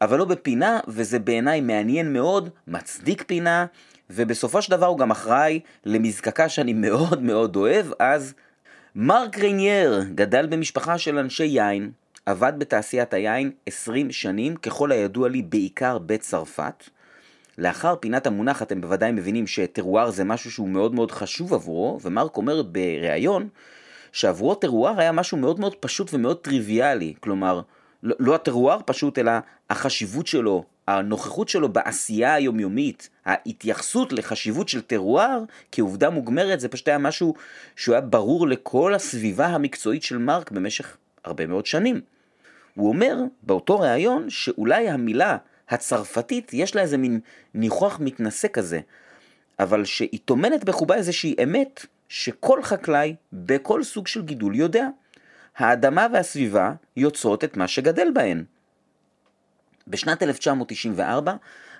אבל לא בפינה, וזה בעיניי מעניין מאוד, מצדיק פינה, ובסופו של דבר הוא גם אחראי למזקקה שאני מאוד מאוד אוהב, אז מרק ריינייר גדל במשפחה של אנשי יין, עבד בתעשיית היין 20 שנים, ככל הידוע לי בעיקר בצרפת. לאחר פינת המונח אתם בוודאי מבינים שטרואר זה משהו שהוא מאוד מאוד חשוב עבורו, ומרק אומר בריאיון שעבורו טרואר היה משהו מאוד מאוד פשוט ומאוד טריוויאלי, כלומר, לא, לא הטרואר פשוט, אלא החשיבות שלו, הנוכחות שלו בעשייה היומיומית, ההתייחסות לחשיבות של טרואר כעובדה מוגמרת, זה פשוט היה משהו שהוא היה ברור לכל הסביבה המקצועית של מרק במשך הרבה מאוד שנים. הוא אומר באותו ראיון שאולי המילה הצרפתית יש לה איזה מין ניחוח מתנשא כזה, אבל שהיא טומנת בחובה איזושהי אמת שכל חקלאי בכל סוג של גידול יודע. האדמה והסביבה יוצרות את מה שגדל בהן. בשנת 1994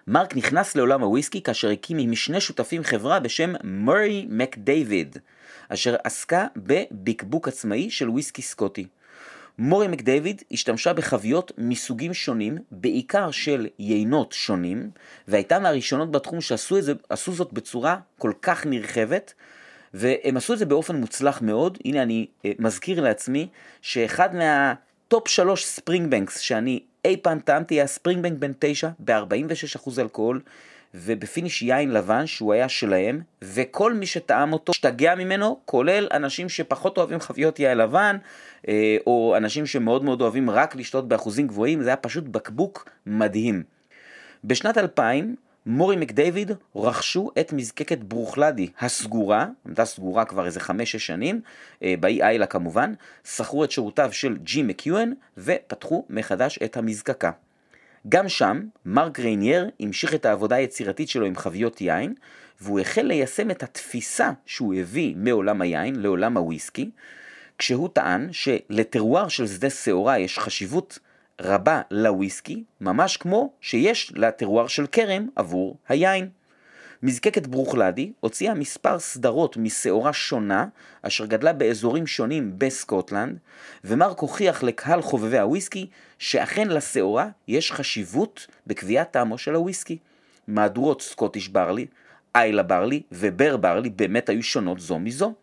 מרק נכנס לעולם הוויסקי כאשר הקים עם שני שותפים חברה בשם מורי מקדייוויד, אשר עסקה בבקבוק עצמאי של וויסקי סקוטי. מורי מקדייוויד השתמשה בחביות מסוגים שונים, בעיקר של יינות שונים, והייתה מהראשונות בתחום שעשו זה, זאת בצורה כל כך נרחבת, והם עשו את זה באופן מוצלח מאוד. הנה אני אה, מזכיר לעצמי שאחד מה top שלוש ספרינג בנקס שאני אי פעם טעמתי היה ספרינג בנק בן 9 ב-46% אלכוהול. וב finish יין לבן שהוא היה שלהם, וכל מי שטעם אותו השתגע ממנו, כולל אנשים שפחות אוהבים חביות יין לבן, אה, או אנשים שמאוד מאוד אוהבים רק לשתות באחוזים גבוהים, זה היה פשוט בקבוק מדהים. בשנת 2000, מורי מקדייוויד רכשו את מזקקת ברוכלדי הסגורה, עמדה סגורה כבר איזה חמש-שש שנים, אה, באי איילה כמובן, שכרו את שירותיו של ג'י מקיואן ופתחו מחדש את המזקקה. גם שם, מרק ריinier המשיך את העבודה היצירתית שלו עם חביות יין, והוא החל ליישם את התפיסה שהוא הביא מעולם היין לעולם הוויסקי, כשהוא טען שלטרואר של שדה שעורה יש חשיבות רבה לוויסקי, ממש כמו שיש לטרואר של כרם עבור היין. מזקקת ברוכלדי הוציאה מספר סדרות משעורה שונה, אשר גדלה באזורים שונים בסקוטלנד, ומרק הוכיח לקהל חובבי הוויסקי שאכן לשעורה יש חשיבות בקביעת טעמו של הוויסקי. מהדורות סקוטיש ברלי, איילה ברלי ובר ברלי באמת היו שונות זו מזו.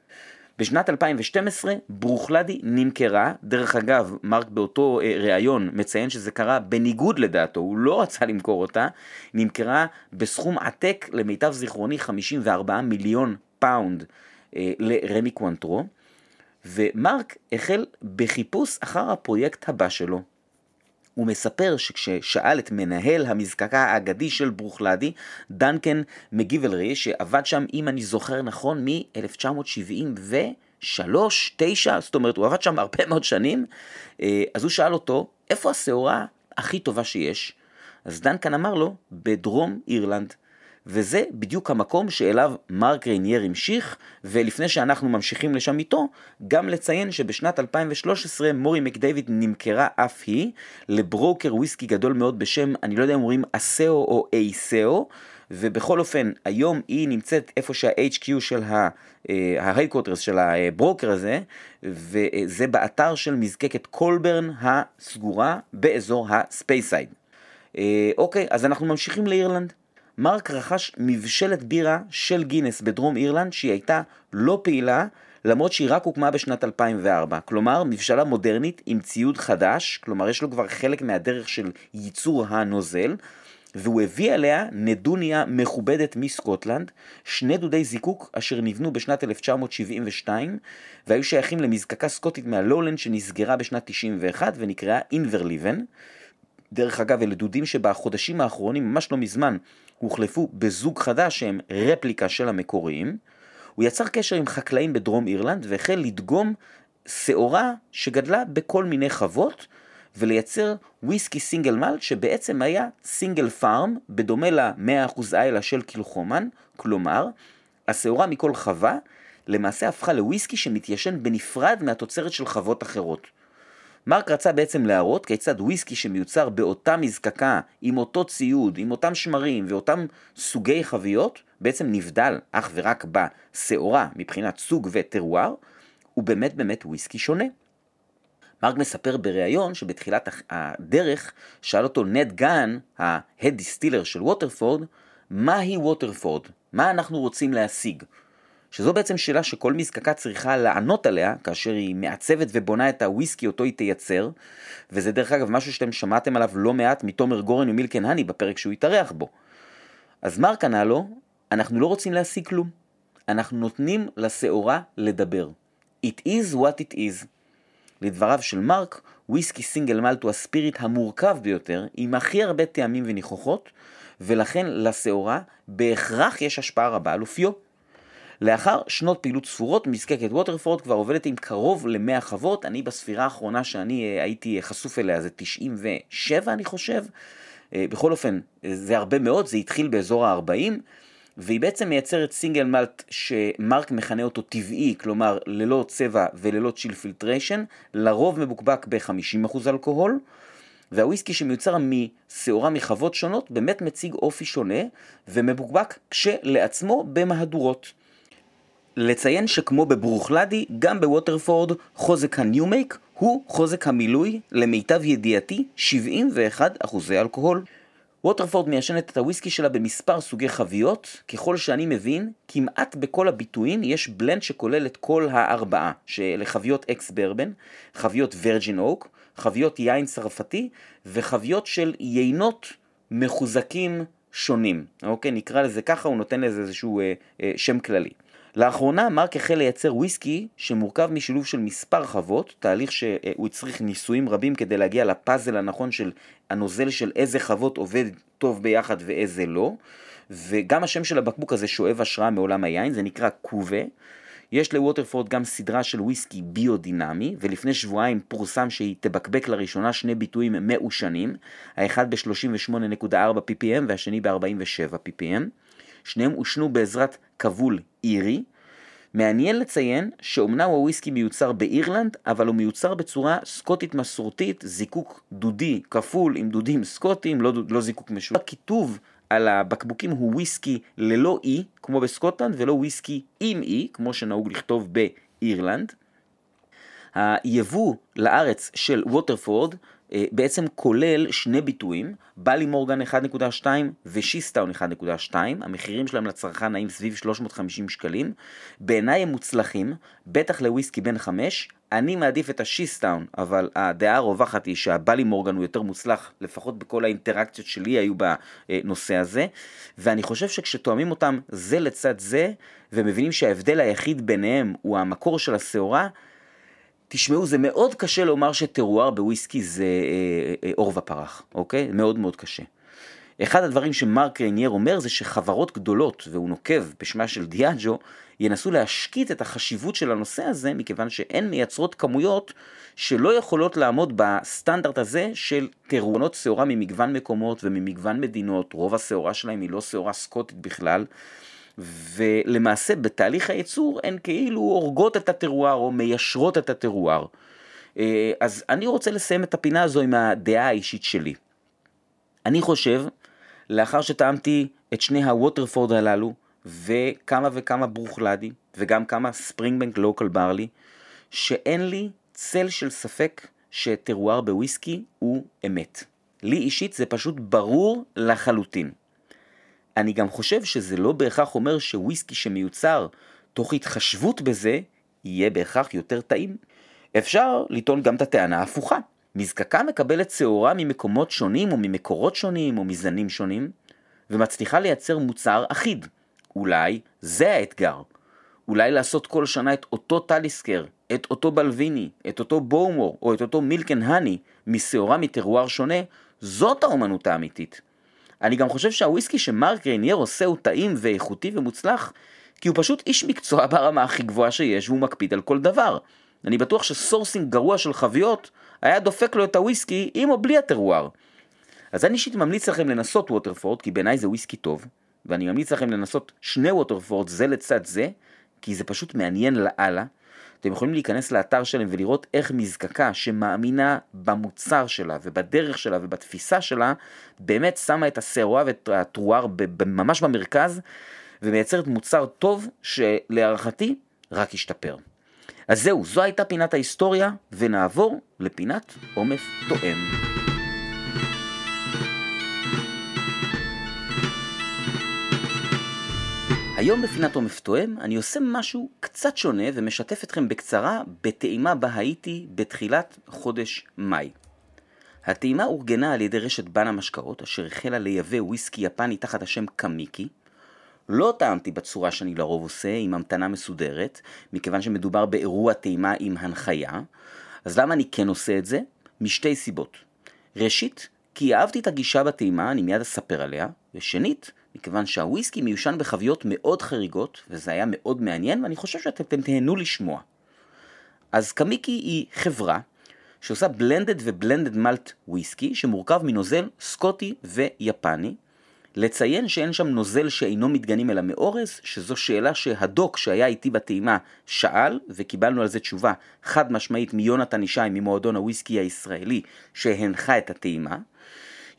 בשנת 2012 ברוכלדי נמכרה, דרך אגב, מרק באותו אה, ראיון מציין שזה קרה בניגוד לדעתו, הוא לא רצה למכור אותה, נמכרה בסכום עתק, למיטב זיכרוני 54 מיליון pound אה, לרמי קוונטרו, ומרק החל בחיפוש אחר הפרויקט הבא שלו. הוא מספר שכששאל את מנהל המזקקה האגדי של ברוכלדי, דנקן מגיבלרי, שעבד שם, אם אני זוכר נכון, מ-1973, 9, זאת אומרת, הוא עבד שם הרבה מאוד שנים, אה, אז הוא שאל אותו, איפה השעורה הכי טובה שיש? אז דנקן אמר לו, בדרום אירלנד. וזה בדיוק המקום שאליו מרק רינייר המשיך, ולפני שאנחנו ממשיכים לשם איתו, גם לציין שבשנת 2013 מורי מקדייוויד נמכרה אף היא לברוקר וויסקי גדול מאוד בשם, אני לא יודע אם אומרים אסאו או אייסאו, ובכל אופן, היום היא נמצאת איפה שה-HQ של ה-Headquarters של הברוקר הזה, וזה באתר של מזקקת קולברן הסגורה באזור הספייסייד. אה, אוקיי, אז אנחנו ממשיכים לאירלנד. מרק רכש מבשלת בירה של גינס בדרום אירלנד שהיא הייתה לא פעילה למרות שהיא רק הוקמה בשנת 2004. כלומר, מבשלה מודרנית עם ציוד חדש, כלומר יש לו כבר חלק מהדרך של ייצור הנוזל, והוא הביא עליה נדוניה מכובדת מסקוטלנד, שני דודי זיקוק אשר נבנו בשנת 1972 והיו שייכים למזקקה סקוטית מהלולנד שנסגרה בשנת 91 ונקראה אינברליבן. דרך אגב, אלה דודים שבחודשים האחרונים, ממש לא מזמן, הוחלפו בזוג חדש שהם רפליקה של המקוריים. הוא יצר קשר עם חקלאים בדרום אירלנד והחל לדגום שעורה שגדלה בכל מיני חוות ולייצר וויסקי סינגל מלט שבעצם היה סינגל פארם בדומה ל-100% איילה של קילחומן, כלומר השעורה מכל חווה למעשה הפכה לוויסקי שמתיישן בנפרד מהתוצרת של חוות אחרות. מרק רצה בעצם להראות כיצד וויסקי שמיוצר באותה מזקקה, עם אותו ציוד, עם אותם שמרים ואותם סוגי חביות, בעצם נבדל אך ורק בשעורה מבחינת סוג וטרואר, הוא באמת באמת וויסקי שונה. מרק מספר בריאיון שבתחילת הדרך שאל אותו נד גן, ההד דיסטילר של ווטרפורד, מהי ווטרפורד? מה אנחנו רוצים להשיג? שזו בעצם שאלה שכל מזקקה צריכה לענות עליה כאשר היא מעצבת ובונה את הוויסקי אותו היא תייצר, וזה דרך אגב משהו שאתם שמעתם עליו לא מעט מתומר גורן ומילקן הני בפרק שהוא התארח בו. אז מרק ענה לו, אנחנו לא רוצים להשיג כלום, אנחנו נותנים לשעורה לדבר. It is what it is. לדבריו של מרק, וויסקי סינגל מלט הוא הספיריט המורכב ביותר, עם הכי הרבה טעמים וניחוחות, ולכן לשעורה בהכרח יש השפעה רבה על אופיו. לאחר שנות פעילות ספורות, מזקקת ווטרפורד כבר עובדת עם קרוב ל-100 חוות, אני בספירה האחרונה שאני אה, הייתי חשוף אליה זה 97 אני חושב, אה, בכל אופן זה הרבה מאוד, זה התחיל באזור ה-40, והיא בעצם מייצרת סינגל מלט שמרק מכנה אותו טבעי, כלומר ללא צבע וללא chill filtration, לרוב מבוקבק ב-50% אלכוהול. והוויסקי שמיוצר משעורה מחוות שונות באמת מציג אופי שונה ומבוקבק כשלעצמו במהדורות. לציין שכמו בברוכלדי, גם בווטרפורד חוזק ה new make הוא חוזק המילוי, למיטב ידיעתי, 71 אחוזי אלכוהול. ווטרפורד מיישנת את הוויסקי שלה במספר סוגי חביות, ככל שאני מבין, כמעט בכל הביטויים יש בלנד שכולל את כל הארבעה, שאלה חביות אקס ברבן, חביות ורג'ין אוק, חביות יין צרפתי וחביות של יינות מחוזקים שונים. אוקיי, נקרא לזה ככה, הוא נותן לזה איזשהו אה, אה, שם כללי. לאחרונה מרק החל לייצר וויסקי שמורכב משילוב של מספר חוות, תהליך שהוא הצריך ניסויים רבים כדי להגיע לפאזל הנכון של הנוזל של איזה חוות עובד טוב ביחד ואיזה לא, וגם השם של הבקבוק הזה שואב השראה מעולם היין, זה נקרא קובה. יש לווטרפורד גם סדרה של וויסקי ביודינמי, ולפני שבועיים פורסם שהיא תבקבק לראשונה שני ביטויים מעושנים, האחד ב-38.4 ppm והשני ב-47 ppm. שניהם עושנו בעזרת כבול אירי. מעניין לציין שאומנם הוויסקי מיוצר באירלנד, אבל הוא מיוצר בצורה סקוטית מסורתית, זיקוק דודי כפול עם דודים סקוטיים, לא, לא זיקוק משולש. הכיתוב על הבקבוקים הוא וויסקי ללא אי, כמו בסקוטלנד, ולא וויסקי עם אי, כמו שנהוג לכתוב באירלנד. היבוא לארץ של ווטרפורד בעצם כולל שני ביטויים, בלי מורגן 1.2 ושיסטאון 1.2, המחירים שלהם לצרכן נעים סביב 350 שקלים. בעיניי הם מוצלחים, בטח לוויסקי בן 5, אני מעדיף את השיסטאון, אבל הדעה הרווחת היא שהבלי מורגן הוא יותר מוצלח, לפחות בכל האינטראקציות שלי היו בנושא הזה, ואני חושב שכשתואמים אותם זה לצד זה, ומבינים שההבדל היחיד ביניהם הוא המקור של השעורה, תשמעו, זה מאוד קשה לומר שטרואר בוויסקי זה אה, אה, עור ופרח, אוקיי? מאוד מאוד קשה. אחד הדברים שמרק רינייר אומר זה שחברות גדולות, והוא נוקב בשמה של דיאג'ו, ינסו להשקיט את החשיבות של הנושא הזה, מכיוון שהן מייצרות כמויות שלא יכולות לעמוד בסטנדרט הזה של טרונות שעורה ממגוון מקומות וממגוון מדינות, רוב השעורה שלהם היא לא שעורה סקוטית בכלל, ולמעשה בתהליך הייצור הן כאילו הורגות את הטרואר או מיישרות את הטרואר. אה, אז אני רוצה לסיים את הפינה הזו עם הדעה האישית שלי. אני חושב, לאחר שטעמתי את שני הווטרפורד הללו, וכמה וכמה ברוכלדי, וגם כמה ספרינגבנק לוקל ברלי, שאין לי צל של ספק שטרואר בוויסקי הוא אמת. לי אישית זה פשוט ברור לחלוטין. אני גם חושב שזה לא בהכרח אומר שוויסקי שמיוצר תוך התחשבות בזה, יהיה בהכרח יותר טעים. אפשר לטעון גם את הטענה ההפוכה. מזקקה מקבלת שעורה ממקומות שונים או ממקורות שונים או מזנים שונים, ומצליחה לייצר מוצר אחיד. אולי זה האתגר. אולי לעשות כל שנה את אותו טליסקר, את אותו בלוויני, את אותו בומור או את אותו מילקן הני משעורה מטרואר שונה, זאת האומנות האמיתית. אני גם חושב שהוויסקי שמרק רינייר עושה הוא טעים ואיכותי ומוצלח, כי הוא פשוט איש מקצוע ברמה הכי גבוהה שיש והוא מקפיד על כל דבר. אני בטוח ש sourcing גרוע של חביות היה דופק לו את הוויסקי עם או בלי הטרואר. אז אני אישית ממליץ לכם לנסות ווטרפורד, כי בעיניי זה וויסקי טוב, ואני ממליץ לכם לנסות שני ווטרפורד זה לצד זה, כי זה פשוט מעניין לאללה. אתם יכולים להיכנס לאתר שלהם ולראות איך מזקקה שמאמינה במוצר שלה ובדרך שלה ובתפיסה שלה, באמת שמה את השעורה ואת הטרואר ממש במרכז, ומייצרת מוצר טוב שלהערכתי רק ישתפר. אז זהו, זו הייתה פינת ההיסטוריה, ונעבור לפינת עומף תואם. היום בפינת עומף תואם אני עושה משהו קצת שונה ומשתף אתכם בקצרה בטעימה בה הייתי בתחילת חודש מאי. הטעימה אורגנה על ידי רשת בן המשקאות אשר החלה לייבא וויסקי יפני תחת השם קמיקי. לא טעמתי בצורה שאני לרוב עושה עם המתנה מסודרת, מכיוון שמדובר באירוע טעימה עם הנחיה. אז למה אני כן עושה את זה? משתי סיבות. ראשית, כי אהבתי את הגישה בטעימה, אני מיד אספר עליה, ושנית, מכיוון שהוויסקי מיושן בחביות מאוד חריגות, וזה היה מאוד מעניין, ואני חושב שאתם תהנו לשמוע. אז קמיקי היא חברה שעושה בלנדד ובלנדד מלט וויסקי, שמורכב מנוזל סקוטי ויפני. לציין שאין שם נוזל שאינו מתגנים אלא מאורז, שזו שאלה שהדוק שהיה איתי בטעימה שאל, וקיבלנו על זה תשובה חד משמעית מיונתן ישי ממועדון הוויסקי הישראלי שהנחה את הטעימה.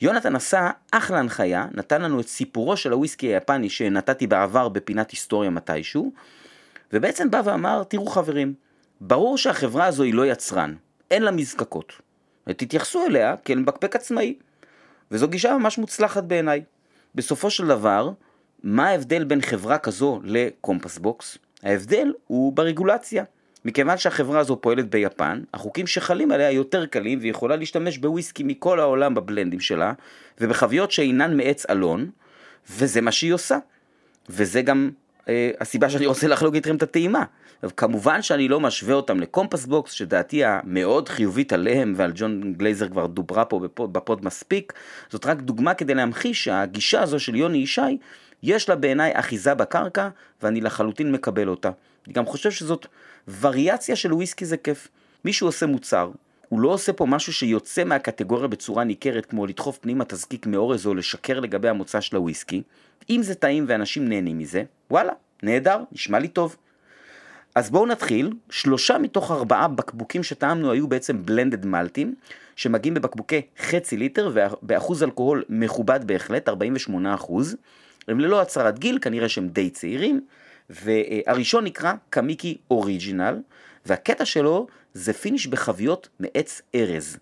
יונתן עשה אחלה הנחיה, נתן לנו את סיפורו של הוויסקי היפני שנתתי בעבר בפינת היסטוריה מתישהו, ובעצם בא ואמר, תראו חברים, ברור שהחברה הזו היא לא יצרן, אין לה מזקקות. ותתייחסו אליה כאל מבקבק עצמאי. וזו גישה ממש מוצלחת בעיניי. בסופו של דבר, מה ההבדל בין חברה כזו לקומפס בוקס? ההבדל הוא ברגולציה. מכיוון שהחברה הזו פועלת ביפן, החוקים שחלים עליה יותר קלים והיא יכולה להשתמש בוויסקי מכל העולם בבלנדים שלה, ובחביות שאינן מעץ אלון, וזה מה שהיא עושה. וזה גם אה, הסיבה שאני רוצה לחלוק איתכם את הטעימה. כמובן שאני לא משווה אותם לקומפס בוקס, שדעתי המאוד חיובית עליהם ועל ג'ון גלייזר כבר דוברה פה בפוד, בפוד מספיק. זאת רק דוגמה כדי להמחיש שהגישה הזו של יוני ישי, יש לה בעיניי אחיזה בקרקע, ואני לחלוטין מקבל אותה. אני גם חושב שזאת וריאציה של וויסקי זה כיף. מישהו עושה מוצר, הוא לא עושה פה משהו שיוצא מהקטגוריה בצורה ניכרת, כמו לדחוף פנימה תזקיק מאורז או לשקר לגבי המוצא של הוויסקי. אם זה טעים ואנשים נהנים מזה, וואלה, נהדר, נשמע לי טוב. אז בואו נתחיל, שלושה מתוך ארבעה בקבוקים שטעמנו היו בעצם blended מלטים, שמגיעים בבקבוקי חצי ליטר ובאחוז אלכוהול מכובד בהחלט, 48 אחוז. הם ללא הצהרת גיל, כנראה שהם די צעירים, והראשון נקרא קמיקי אוריג'ינל, והקטע שלו זה finish בחביות מעץ ארז,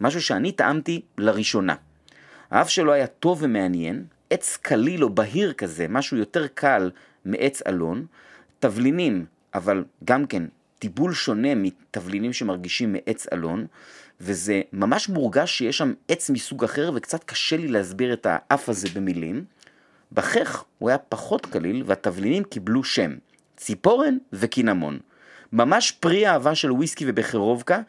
משהו שאני טעמתי לראשונה. האף שלו היה טוב ומעניין, עץ קליל או בהיר כזה, משהו יותר קל מעץ אלון, תבלינים, אבל גם כן טיבול שונה מתבלינים שמרגישים מעץ אלון, וזה ממש מורגש שיש שם עץ מסוג אחר וקצת קשה לי להסביר את האף הזה במילים. בחך הוא היה פחות קליל והתבלינים קיבלו שם, ציפורן וקינמון. ממש פרי אהבה של וויסקי ובחרובקה,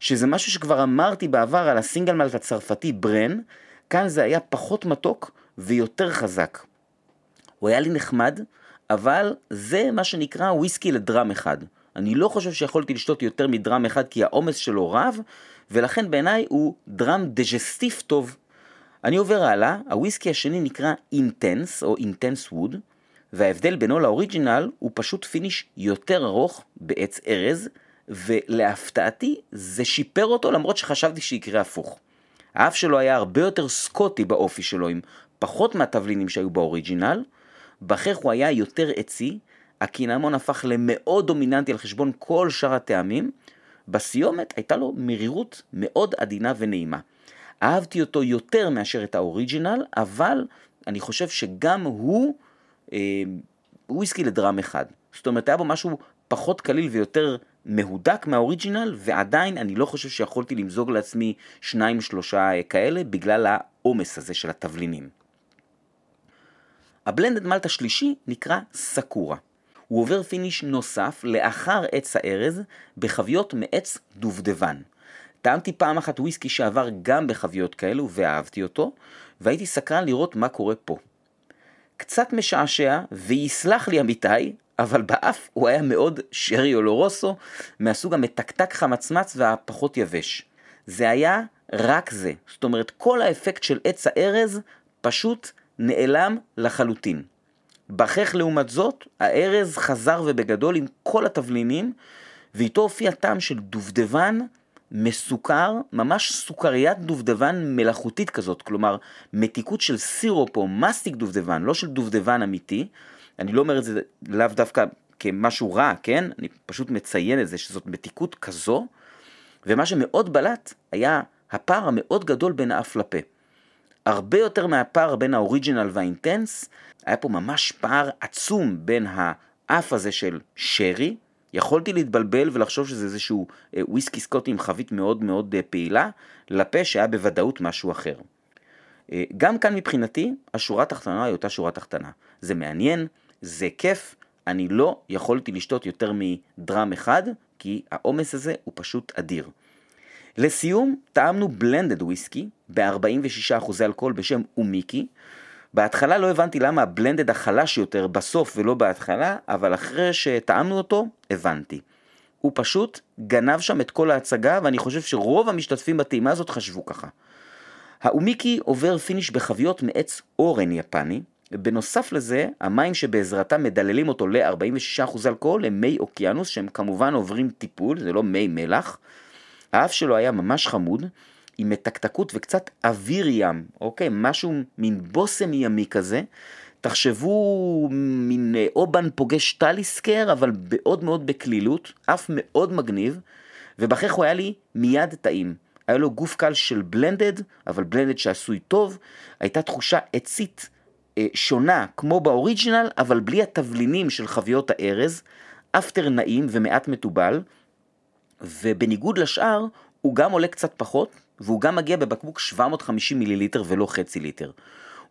שזה משהו שכבר אמרתי בעבר על הסינגל מלט הצרפתי ברן, כאן זה היה פחות מתוק ויותר חזק. הוא היה לי נחמד, אבל זה מה שנקרא וויסקי לדרם אחד. אני לא חושב שיכולתי לשתות יותר מדרם אחד כי העומס שלו רב, ולכן בעיניי הוא דרם דג'סטיף טוב. אני עובר הלאה, הוויסקי השני נקרא אינטנס או אינטנס ווד, וההבדל בינו לאוריג'ינל הוא פשוט finish יותר ארוך בעץ ארז, ולהפתעתי זה שיפר אותו למרות שחשבתי שיקרה הפוך. האף שלו היה הרבה יותר סקוטי באופי שלו, עם פחות מהתבלינים שהיו באוריג'ינל, בחך הוא היה יותר עצי, הקינמון הפך למאוד דומיננטי על חשבון כל שאר הטעמים, בסיומת הייתה לו מרירות מאוד עדינה ונעימה. אהבתי אותו יותר מאשר את האוריג'ינל, אבל אני חושב שגם הוא אה, וויסקי לדרם אחד. זאת אומרת, היה בו משהו פחות קליל ויותר מהודק מהאוריג'ינל, ועדיין אני לא חושב שיכולתי למזוג לעצמי שניים שלושה אה, כאלה, בגלל העומס הזה של התבלינים. ה blended malt השלישי נקרא סקורה. הוא עובר finish נוסף לאחר עץ הארז בחביות מעץ דובדבן. טעמתי פעם אחת וויסקי שעבר גם בחביות כאלו ואהבתי אותו, והייתי סקרן לראות מה קורה פה. קצת משעשע, ויסלח לי אמיתי, אבל באף הוא היה מאוד שרי אולורוסו, מהסוג המתקתק חמצמץ והפחות יבש. זה היה רק זה. זאת אומרת, כל האפקט של עץ הארז פשוט נעלם לחלוטין. בחך לעומת זאת, הארז חזר ובגדול עם כל התבלינים, ואיתו הופיע טעם של דובדבן מסוכר, ממש סוכריית דובדבן מלאכותית כזאת, כלומר מתיקות של סירופ או מסטיק דובדבן, לא של דובדבן אמיתי. אני לא אומר את זה לאו דווקא כמשהו רע, כן? אני פשוט מציין את זה שזאת מתיקות כזו, ומה שמאוד בלט היה הפער המאוד גדול בין האף לפה. הרבה יותר מהפער בין האוריג'ינל והאינטנס, היה פה ממש פער עצום בין האף הזה של שרי, יכולתי להתבלבל ולחשוב שזה איזשהו אה, וויסקי סקוטי עם חבית מאוד מאוד אה, פעילה, לפה שהיה בוודאות משהו אחר. אה, גם כאן מבחינתי, השורה התחתונה היא אותה שורה תחתונה. זה מעניין, זה כיף, אני לא יכולתי לשתות יותר מדרם אחד, כי העומס הזה הוא פשוט אדיר. לסיום, טעמנו בלנדד וויסקי ב-46% אלכוהול בשם אומיקי, בהתחלה לא הבנתי למה הבלנדד החלש יותר בסוף ולא בהתחלה, אבל אחרי שטעמנו אותו, הבנתי. הוא פשוט גנב שם את כל ההצגה, ואני חושב שרוב המשתתפים בטעימה הזאת חשבו ככה. האומיקי עובר finish בחביות מעץ אורן יפני, בנוסף לזה, המים שבעזרתם מדללים אותו ל-46% אלכוהול הם מי אוקיינוס, שהם כמובן עוברים טיפול, זה לא מי מלח. האף שלו היה ממש חמוד, עם מתקתקות וקצת אוויר ים, אוקיי? משהו מין בושם ימי כזה. תחשבו מין אה, אובן פוגש טליסקר, אבל מאוד מאוד בקלילות, אף מאוד מגניב, ובכך הוא היה לי מיד טעים. היה לו גוף קל של בלנדד, אבל בלנדד שעשוי טוב, הייתה תחושה עצית אה, שונה כמו באוריג'ינל, אבל בלי התבלינים של חביות הארז, אפטר נעים ומעט מתובל, ובניגוד לשאר, הוא גם עולה קצת פחות, והוא גם מגיע בבקבוק 750 מיליליטר ולא חצי ליטר.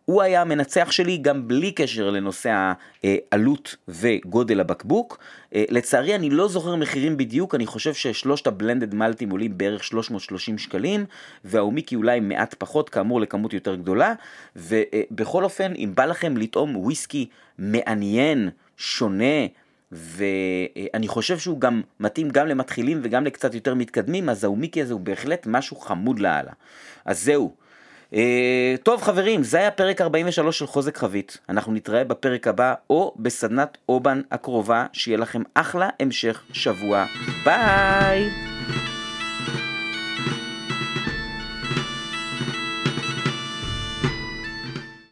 הוא היה המנצח שלי גם בלי קשר לנושא העלות וגודל הבקבוק. אה, לצערי אני לא זוכר מחירים בדיוק, אני חושב ששלושת הבלנדד מלטים עולים בערך 330 שקלים, והאומיקי אולי מעט פחות, כאמור לכמות יותר גדולה. ובכל אופן, אם בא לכם לטעום וויסקי מעניין, שונה, ואני חושב שהוא גם מתאים גם למתחילים וגם לקצת יותר מתקדמים, אז האומיקי הזה הוא בהחלט משהו חמוד לאללה. אז זהו. Uh, טוב חברים, זה היה פרק 43 של חוזק חבית. אנחנו נתראה בפרק הבא או בסדנת אובן הקרובה, שיהיה לכם אחלה המשך שבוע. ביי!